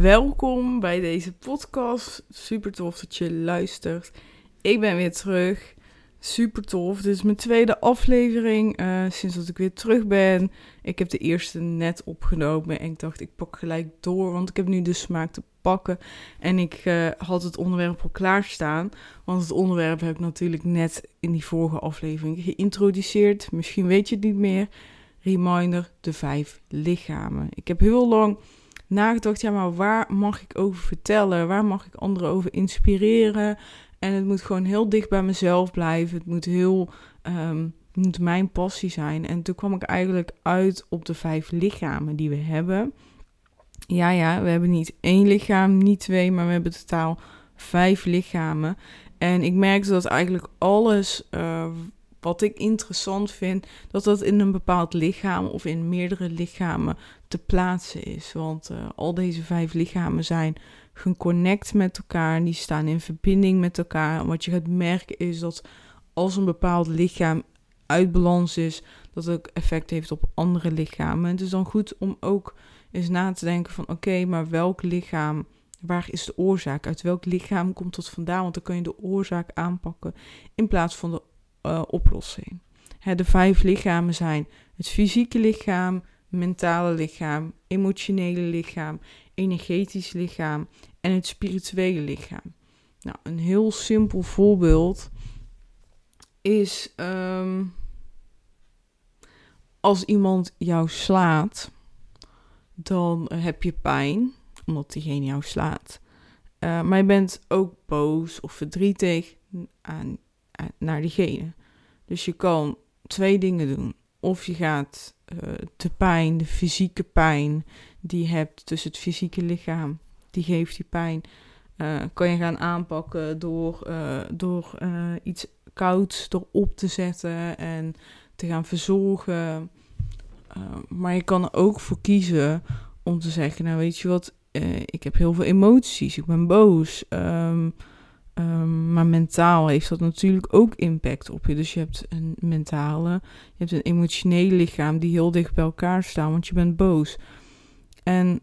Welkom bij deze podcast. Super tof dat je luistert. Ik ben weer terug. Super tof. Dit is mijn tweede aflevering uh, sinds dat ik weer terug ben. Ik heb de eerste net opgenomen en ik dacht ik pak gelijk door, want ik heb nu de smaak te pakken. En ik uh, had het onderwerp al klaarstaan, want het onderwerp heb ik natuurlijk net in die vorige aflevering geïntroduceerd. Misschien weet je het niet meer. Reminder, de vijf lichamen. Ik heb heel lang nagedacht, ja, maar waar mag ik over vertellen? Waar mag ik anderen over inspireren? En het moet gewoon heel dicht bij mezelf blijven. Het moet heel, um, moet mijn passie zijn. En toen kwam ik eigenlijk uit op de vijf lichamen die we hebben. Ja, ja, we hebben niet één lichaam, niet twee, maar we hebben totaal vijf lichamen. En ik merkte dat eigenlijk alles uh, wat ik interessant vind, dat dat in een bepaald lichaam of in meerdere lichamen te plaatsen is. Want uh, al deze vijf lichamen zijn geconnect met elkaar, die staan in verbinding met elkaar. En wat je gaat merken is dat als een bepaald lichaam uit balans is, dat ook effect heeft op andere lichamen. Het is dan goed om ook eens na te denken van oké, maar welk lichaam, waar is de oorzaak? Uit welk lichaam komt dat vandaan? Want dan kun je de oorzaak aanpakken in plaats van de uh, oplossing. De vijf lichamen zijn het fysieke lichaam, mentale lichaam, emotionele lichaam, energetisch lichaam en het spirituele lichaam. Nou, een heel simpel voorbeeld is um, als iemand jou slaat, dan heb je pijn, omdat diegene jou slaat. Uh, maar je bent ook boos of verdrietig aan, naar diegene. Dus je kan twee dingen doen. Of je gaat uh, de pijn, de fysieke pijn die je hebt tussen het fysieke lichaam, die geeft die pijn, uh, kan je gaan aanpakken door, door iets kouds erop te zetten en te gaan verzorgen. maar je kan er ook voor kiezen om te zeggen, nou weet je wat, ik heb heel veel emoties, ik ben boos. Um, Um, maar mentaal heeft dat natuurlijk ook impact op je. Dus je hebt een mentale, je hebt een emotionele lichaam die heel dicht bij elkaar staan, want je bent boos. En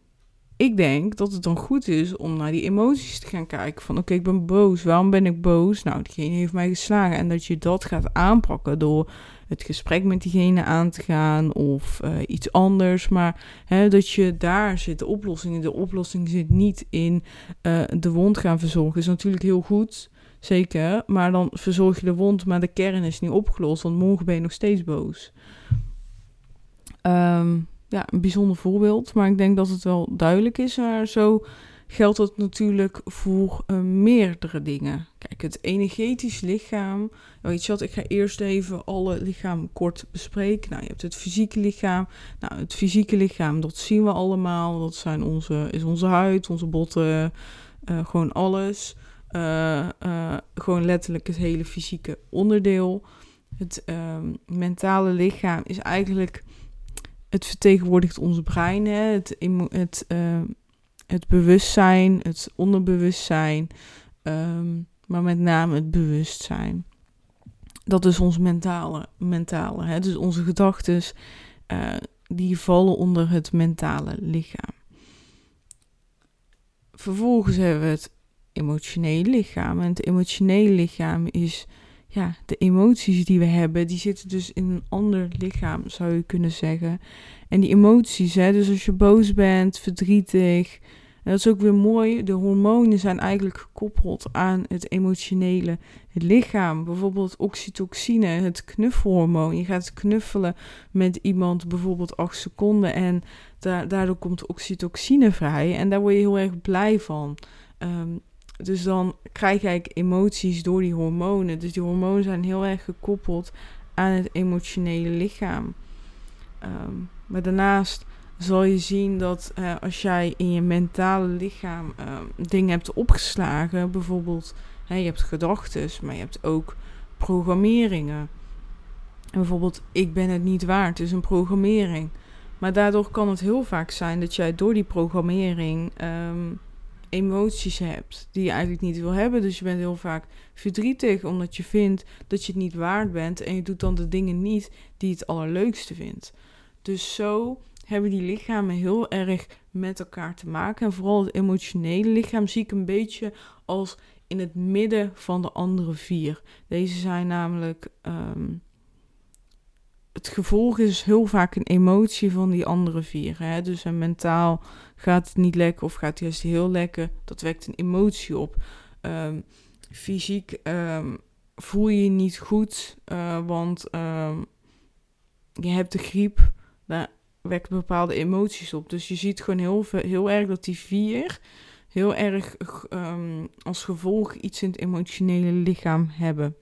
ik denk dat het dan goed is om naar die emoties te gaan kijken. Van oké, ik ben boos. Waarom ben ik boos? Nou, diegene heeft mij geslagen. En dat je dat gaat aanpakken door het gesprek met diegene aan te gaan of uh, iets anders. Maar hè, dat je daar zit, de oplossing. De oplossing zit niet in uh, de wond gaan verzorgen. is natuurlijk heel goed, zeker. Maar dan verzorg je de wond, maar de kern is niet opgelost. Want morgen ben je nog steeds boos. Um, ja, een bijzonder voorbeeld. Maar ik denk dat het wel duidelijk is. Maar zo geldt dat natuurlijk voor uh, meerdere dingen. Kijk, het energetisch lichaam. Weet je wat, ik ga eerst even alle lichamen kort bespreken. Nou, je hebt het fysieke lichaam. Nou, het fysieke lichaam, dat zien we allemaal. Dat zijn onze, is onze huid, onze botten, uh, gewoon alles. Uh, gewoon letterlijk het hele fysieke onderdeel. Het ehm, mentale lichaam is eigenlijk het vertegenwoordigt ons brein, hè? Het, het, uh, het bewustzijn, het onderbewustzijn, um, maar met name het bewustzijn. Dat is ons mentale, mentale hè? dus onze gedachten, uh, die vallen onder het mentale lichaam. Vervolgens hebben we het emotionele lichaam. En het emotionele lichaam is ja, de emoties die we hebben, die zitten dus in een ander lichaam, zou je kunnen zeggen. En die emoties, hè, dus als je boos bent, verdrietig, dat is ook weer mooi, de hormonen zijn eigenlijk gekoppeld aan het emotionele het lichaam. Bijvoorbeeld oxytocine, het knuffelhormoon. Je gaat knuffelen met iemand bijvoorbeeld acht seconden en daardoor komt oxytocine vrij en daar word je heel erg blij van. Um, dus dan krijg je emoties door die hormonen. Dus die hormonen zijn heel erg gekoppeld aan het emotionele lichaam. Um, maar daarnaast zal je zien dat eh, als jij in je mentale lichaam eh, dingen hebt opgeslagen, bijvoorbeeld hè, je hebt gedachten, maar je hebt ook programmeringen. En bijvoorbeeld, ik ben het niet waard, is een programmering. Maar daardoor kan het heel vaak zijn dat jij door die programmering ehm, emoties hebt die je eigenlijk niet wil hebben. Dus je bent heel vaak verdrietig omdat je vindt dat je het niet waard bent en je doet dan de dingen niet die je het allerleukste vindt. Dus zo hebben die lichamen heel erg met elkaar te maken. En vooral het emotionele lichaam zie ik een beetje als in het midden van de andere vier. Deze zijn namelijk. Ehm, het gevolg is heel vaak een emotie van die andere vier. Hè? Dus en mentaal gaat het niet lekker of gaat het juist heel lekker. Dat wekt een emotie op. Ehm, fysiek um, voel je je niet goed, uh, want je hebt de griep. Daar wekt bepaalde emoties op. Dus je ziet gewoon heel, heel erg dat die vier heel erg als gevolg iets in het emotionele lichaam hebben.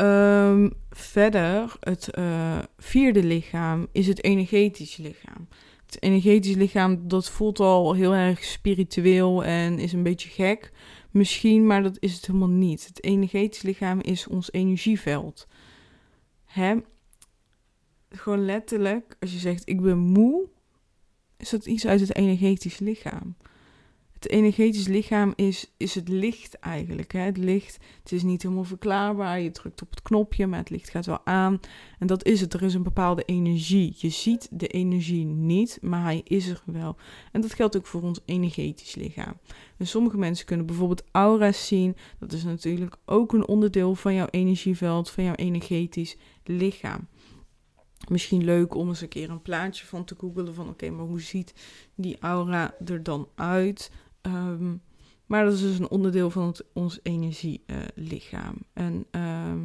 Um, verder, het uh, vierde lichaam is het energetische lichaam. Het energetische lichaam, dat voelt al heel erg spiritueel en is een beetje gek. Misschien, maar dat is het helemaal niet. Het energetische lichaam is ons energieveld. Hè? Gewoon letterlijk, als je zegt ik ben moe, is dat iets uit het energetisch lichaam. Het energetisch lichaam is, is het licht eigenlijk. Hè? Het licht, het is niet helemaal verklaarbaar. Je drukt op het knopje, maar het licht gaat wel aan. En dat is het. Er is een bepaalde energie. Je ziet de energie niet, maar hij is er wel. En dat geldt ook voor ons energetisch lichaam. Dus sommige mensen kunnen bijvoorbeeld aura's zien. Dat is natuurlijk ook een onderdeel van jouw energieveld, van jouw energetisch lichaam misschien leuk om eens een keer een plaatje van te googelen van oké, maar hoe ziet die aura er dan uit? Ehm, maar dat is dus een onderdeel van het, ons energielichaam. en, ehm,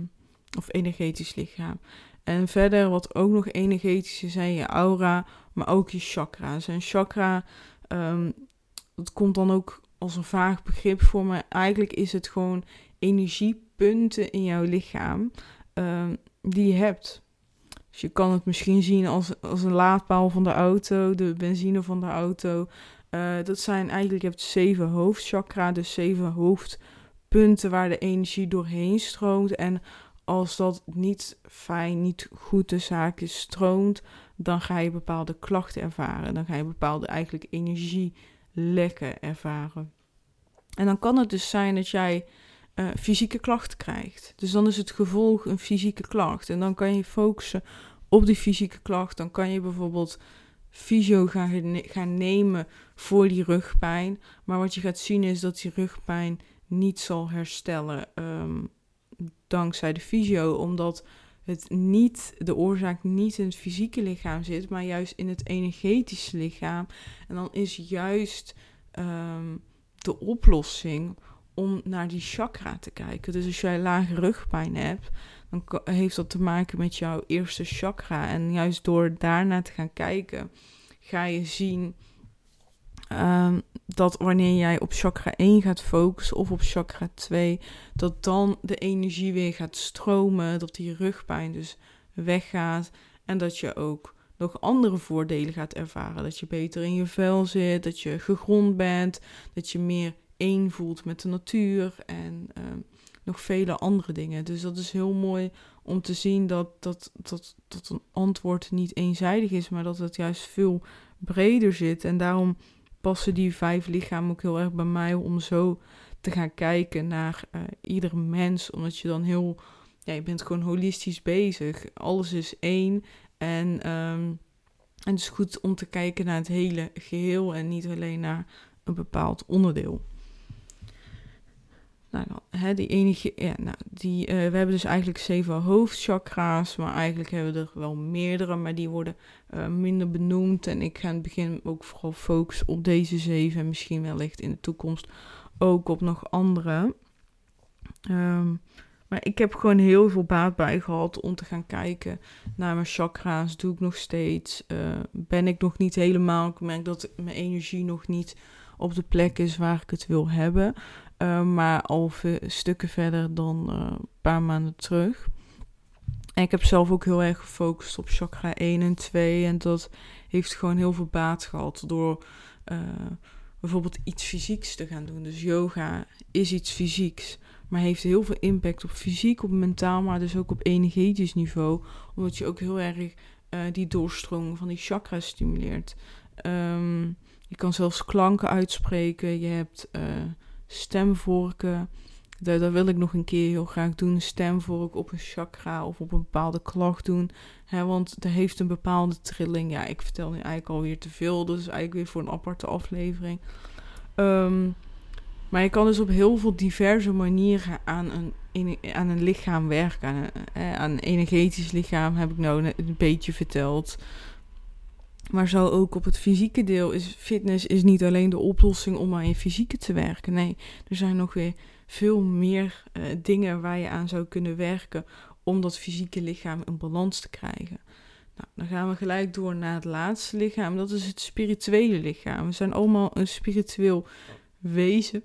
of energetisch lichaam. En verder, wat ook nog energetisch is, zijn je aura, maar ook je chakra's. En chakra, um, dat komt dan ook als een vaag begrip voor me. Eigenlijk is het gewoon energiepunten in jouw lichaam die je hebt. Dus je kan het misschien zien als, als een laadpaal van de auto, de benzine van de auto. Uh, dat zijn eigenlijk, je hebt zeven hoofdchakra, dus zeven hoofdpunten waar de energie doorheen stroomt. En als dat niet fijn, niet goed de zaak is stroomt, dan ga je bepaalde klachten ervaren. Dan ga je bepaalde eigenlijk energielekken ervaren. En dan kan het dus zijn dat jij uh, fysieke klachten krijgt. Dus dan is het gevolg een fysieke klacht. En dan kan je focussen op die fysieke klacht. Dan kan je bijvoorbeeld fysio gaan, gaan nemen voor die rugpijn. Maar wat je gaat zien is dat die rugpijn niet zal herstellen um, dankzij de fysio. Omdat het niet, de oorzaak niet in het fysieke lichaam zit, maar juist in het energetische lichaam. En dan is juist um, de oplossing om naar die chakra te kijken. Dus als jij lage rugpijn hebt, dan heeft dat te maken met jouw eerste chakra. En juist door daarnaar te gaan kijken, ga je zien um, dat wanneer jij op chakra 1 gaat focussen of op chakra 2, dat dan de energie weer gaat stromen, dat die rugpijn dus weggaat en dat je ook nog andere voordelen gaat ervaren. Dat je beter in je vel zit, dat je gegrond bent, dat je meer één voelt met de natuur en ehm, nog vele andere dingen. Dus dat is heel mooi om te zien dat, dat, dat, dat een antwoord niet eenzijdig is, maar dat het juist veel breder zit. En daarom passen die vijf lichamen ook heel erg bij mij om zo te gaan kijken naar uh, ieder mens. Omdat je dan heel, ja, je bent gewoon holistisch bezig. Alles is één. En, um, en het is goed om te kijken naar het hele geheel en niet alleen naar een bepaald onderdeel. Nou, hè, die enige, ja, nou, die, uh, we hebben dus eigenlijk zeven hoofdchakra's, maar eigenlijk hebben we er wel meerdere, maar die worden uh, minder benoemd. En ik ga in het begin ook vooral focussen op deze zeven en misschien wellicht in de toekomst ook op nog andere. Um, maar ik heb gewoon heel veel baat bij gehad om te gaan kijken naar mijn chakra's. Doe ik nog steeds? Uh, ben ik nog niet helemaal? Ik merk dat mijn energie nog niet op de plek is waar ik het wil hebben. Uh, maar al stukken verder dan uh, een paar maanden terug. En ik heb zelf ook heel erg gefocust op chakra 1 en 2. En dat heeft gewoon heel veel baat gehad door uh, bijvoorbeeld iets fysieks te gaan doen. Dus yoga is iets fysieks, maar heeft heel veel impact op fysiek, op mentaal, maar dus ook op energetisch niveau. Omdat je ook heel erg die doorstroming van die chakras stimuleert. Um, je kan zelfs klanken uitspreken. Je hebt uh, stemvorken. Dat, wil ik nog een keer heel graag doen. Stemvork op een chakra of op een bepaalde klacht doen. Hè, want dat heeft een bepaalde trilling. Ja, ik vertel nu eigenlijk alweer te veel. Dus eigenlijk weer voor een aparte aflevering. Um, maar je kan dus op heel veel diverse manieren aan een, aan een lichaam werken. Aan een, aan een energetisch lichaam heb ik nou een beetje verteld. Maar zo ook op het fysieke deel is fitness is niet alleen de oplossing om aan je fysieke te werken. Nee, er zijn nog weer veel meer uh, dingen waar je aan zou kunnen werken om dat fysieke lichaam in balans te krijgen. Nou, dan gaan we gelijk door naar het laatste lichaam. Dat is het spirituele lichaam. We zijn allemaal een spiritueel wezen.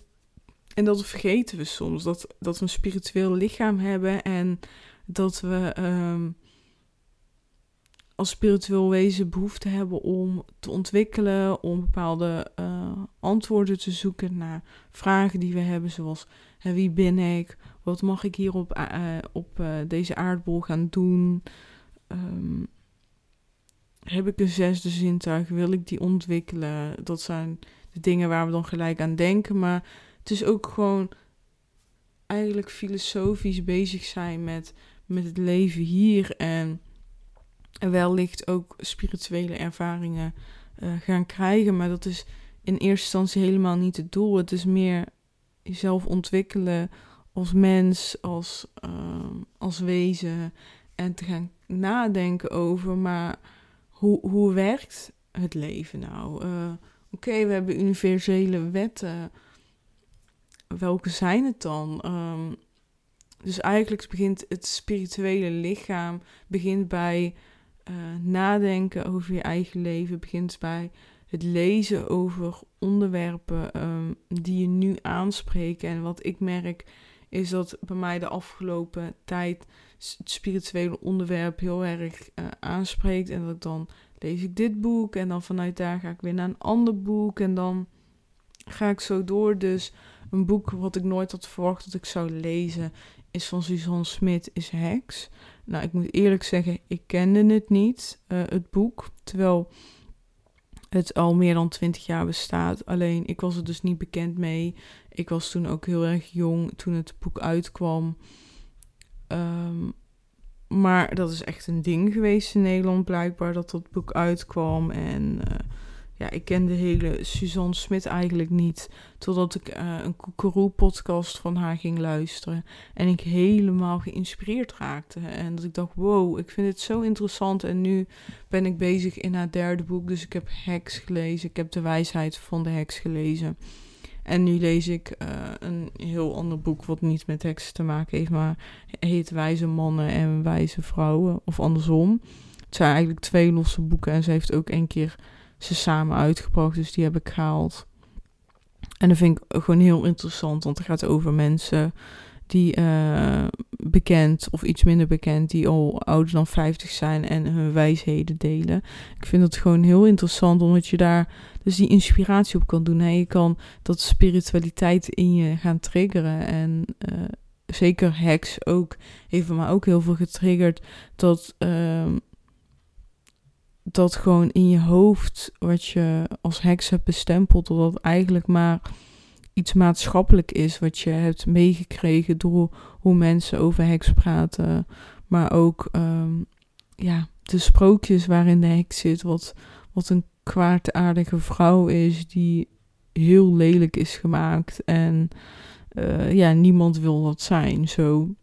En dat vergeten we soms. Dat, dat we een spiritueel lichaam hebben en dat we um, als spiritueel wezen behoefte hebben om te ontwikkelen, om bepaalde uh, antwoorden te zoeken naar vragen die we hebben, zoals wie ben ik, wat mag ik hier op, uh, op uh, deze aardbol gaan doen, um, heb ik een zesde zintuig, wil ik die ontwikkelen, dat zijn de dingen waar we dan gelijk aan denken, maar het is ook gewoon eigenlijk filosofisch bezig zijn met, met het leven hier en wellicht ook spirituele ervaringen uh, gaan krijgen. Maar dat is in eerste instantie helemaal niet het doel. Het is meer jezelf ontwikkelen als mens, als, uh, als wezen. En te gaan nadenken over, maar hoe, hoe werkt het leven nou? Uh, Oké, we hebben universele wetten. Welke zijn het dan? Um, dus eigenlijk begint het spirituele lichaam begint bij uh, nadenken over je eigen leven begint bij het lezen over onderwerpen um, die je nu aanspreken. En wat ik merk is dat bij mij de afgelopen tijd het spirituele onderwerp heel erg uh, aanspreekt. En dat dan lees ik dit boek en dan vanuit daar ga ik weer naar een ander boek en dan ga ik zo door. Dus een boek wat ik nooit had verwacht dat ik zou lezen is van Suzanne Smit, is Heks. Nou, ik moet eerlijk zeggen, ik kende het niet, uh, het boek. Terwijl het al meer dan twintig jaar bestaat. Alleen ik was er dus niet bekend mee. Ik was toen ook heel erg jong toen het boek uitkwam. Um, maar dat is echt een ding geweest in Nederland, blijkbaar, dat dat boek uitkwam. En uh, ja, ik ken de hele Suzanne Smit eigenlijk niet. Totdat ik uh, een Koekeroe-podcast van haar ging luisteren. En ik helemaal geïnspireerd raakte. En dat ik dacht, wow, ik vind het zo interessant. En nu ben ik bezig in haar derde boek. Dus ik heb Heks gelezen. Ik heb De Wijsheid van de Heks gelezen. En nu lees ik uh, een heel ander boek wat niet met heksen te maken heeft, maar heet Wijze Mannen en Wijze Vrouwen, of andersom. Het zijn eigenlijk twee losse boeken en ze heeft ook een keer ze samen uitgebracht. Dus die heb ik gehaald. En dat vind ik gewoon heel interessant, want het gaat over mensen die uh, bekend of iets minder bekend, die al ouder dan 50 zijn en hun wijsheden delen. Ik vind dat gewoon heel interessant, omdat je daar dus die inspiratie op kan doen. Hè? Je kan dat spiritualiteit in je gaan triggeren. En uh, zeker heks ook, heeft me ook heel veel getriggerd. Dat, uh, dat gewoon in je hoofd, wat je als heks hebt bestempeld, dat het eigenlijk maar iets maatschappelijk is wat je hebt meegekregen door hoe mensen over heks praten. Maar ook um, ja, de sprookjes waarin de heks zit, wat, wat een kwaadaardige vrouw is die heel lelijk is gemaakt. En uh, ja, niemand wil dat zijn. Zo,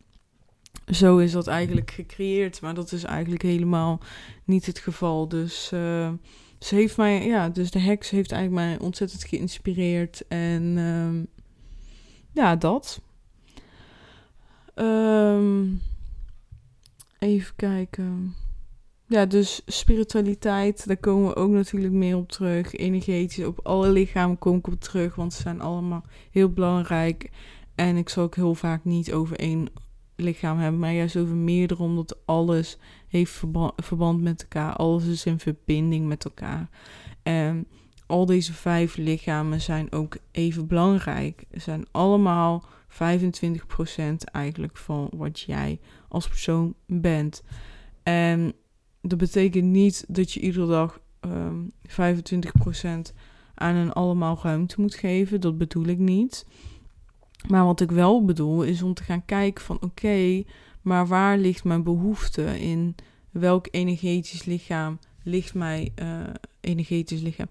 zo is dat eigenlijk gecreëerd. Maar dat is eigenlijk helemaal niet het geval. Dus uh, ze heeft mij, ja, dus de heks heeft eigenlijk mij ontzettend geïnspireerd. En um, ja, dat. Um, even kijken. Ja, dus spiritualiteit, daar komen we ook natuurlijk meer op terug. Energetisch, op alle lichamen kom ik op terug, want ze zijn allemaal heel belangrijk. En ik zal ook heel vaak niet over één lichaam hebben, maar juist over meerdere, omdat alles heeft verband, met elkaar. Alles is in verbinding met elkaar. En al deze vijf lichamen zijn ook even belangrijk. Zijn allemaal 25% eigenlijk van wat jij als persoon bent. En dat betekent niet dat je iedere dag um, ehm, 25% aan een allemaal ruimte moet geven. Dat bedoel ik niet. Maar wat ik wel bedoel is om te gaan kijken van oké, maar waar ligt mijn behoefte in welk energetisch lichaam ligt mij uh, energetisch lichaam?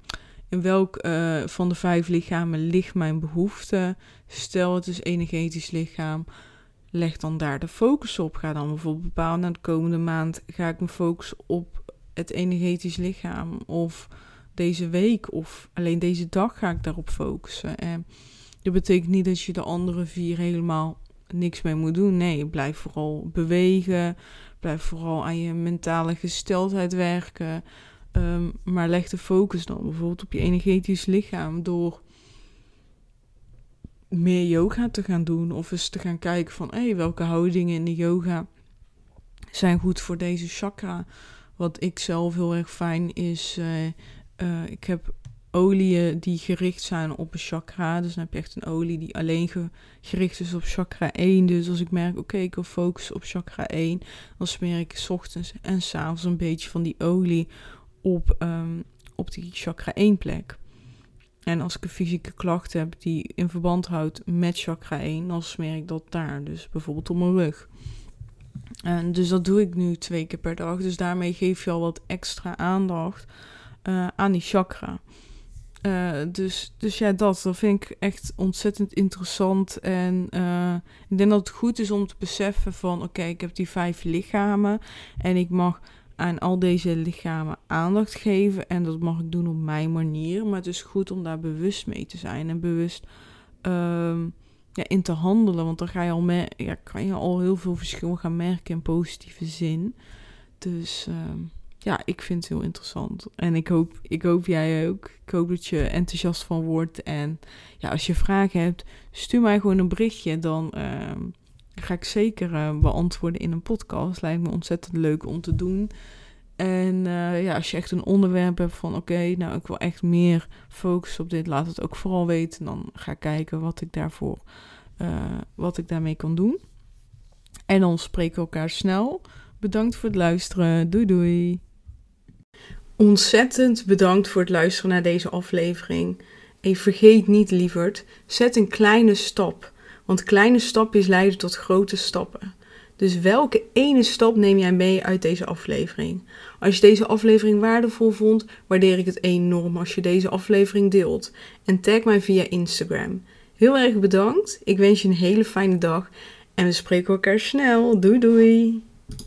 In welk uh, van de vijf lichamen ligt mijn behoefte? Stel het is energetisch lichaam. Leg dan daar de focus op. Ga dan bijvoorbeeld bepalen, na de komende maand ga ik me focussen op het energetisch lichaam. Of deze week of alleen deze dag ga ik daarop focussen. En dat betekent niet dat je de andere vier helemaal niks mee moet doen. Nee, blijf vooral bewegen. Blijf vooral aan je mentale gesteldheid werken. Ehm, maar leg de focus dan bijvoorbeeld op je energetisch lichaam door meer yoga te gaan doen. Of eens te gaan kijken van hey, welke houdingen in de yoga zijn goed voor deze chakra. Wat ik zelf heel erg fijn is. Uh, uh, ik heb oliën die gericht zijn op een chakra. Dus dan heb je echt een olie die alleen gericht is op chakra 1. Dus als ik merk, oké, ik wil focussen op chakra 1, dan smeer ik s ochtends en s avonds een beetje van die olie op, um, op die chakra 1 plek. En als ik een fysieke klacht heb die in verband houdt met chakra 1, dan smeer ik dat daar. Dus bijvoorbeeld op mijn rug. En dus dat doe ik nu twee keer per dag. Dus daarmee geef je al wat extra aandacht uh, aan die chakra. Uh, dus, dus ja, dat, dat vind ik echt ontzettend interessant. En uh, ik denk dat het goed is om te beseffen van... oké, ik heb die vijf lichamen en ik mag aan al deze lichamen aandacht geven. En dat mag ik doen op mijn manier. Maar het is goed om daar bewust mee te zijn en bewust um, ja, in te handelen. Want dan ga je al ja, kan je al heel veel verschil gaan merken in positieve zin. Dus... Ja, ik vind het heel interessant. En ik hoop, ik hoop jij ook. Ik hoop dat je enthousiast van wordt. En ja, als je vragen hebt, stuur mij gewoon een berichtje. Dan uh, ga ik zeker uh, beantwoorden in een podcast. Lijkt me ontzettend leuk om te doen. En uh, ja, als je echt een onderwerp hebt van oké, nou ik wil echt meer focus op dit, laat het ook vooral weten. Dan ga ik kijken wat ik daarvoor, uh, wat ik daarmee kan doen. En dan spreken we elkaar snel. Bedankt voor het luisteren. Doei doei. Ontzettend bedankt voor het luisteren naar deze aflevering. En vergeet niet, lieverd, zet een kleine stap. Want kleine stapjes leiden tot grote stappen. Dus welke ene stap neem jij mee uit deze aflevering? Als je deze aflevering waardevol vond, waardeer ik het enorm als je deze aflevering deelt. En tag mij via Instagram. Heel erg bedankt. Ik wens je een hele fijne dag. En we spreken elkaar snel. Doei doei.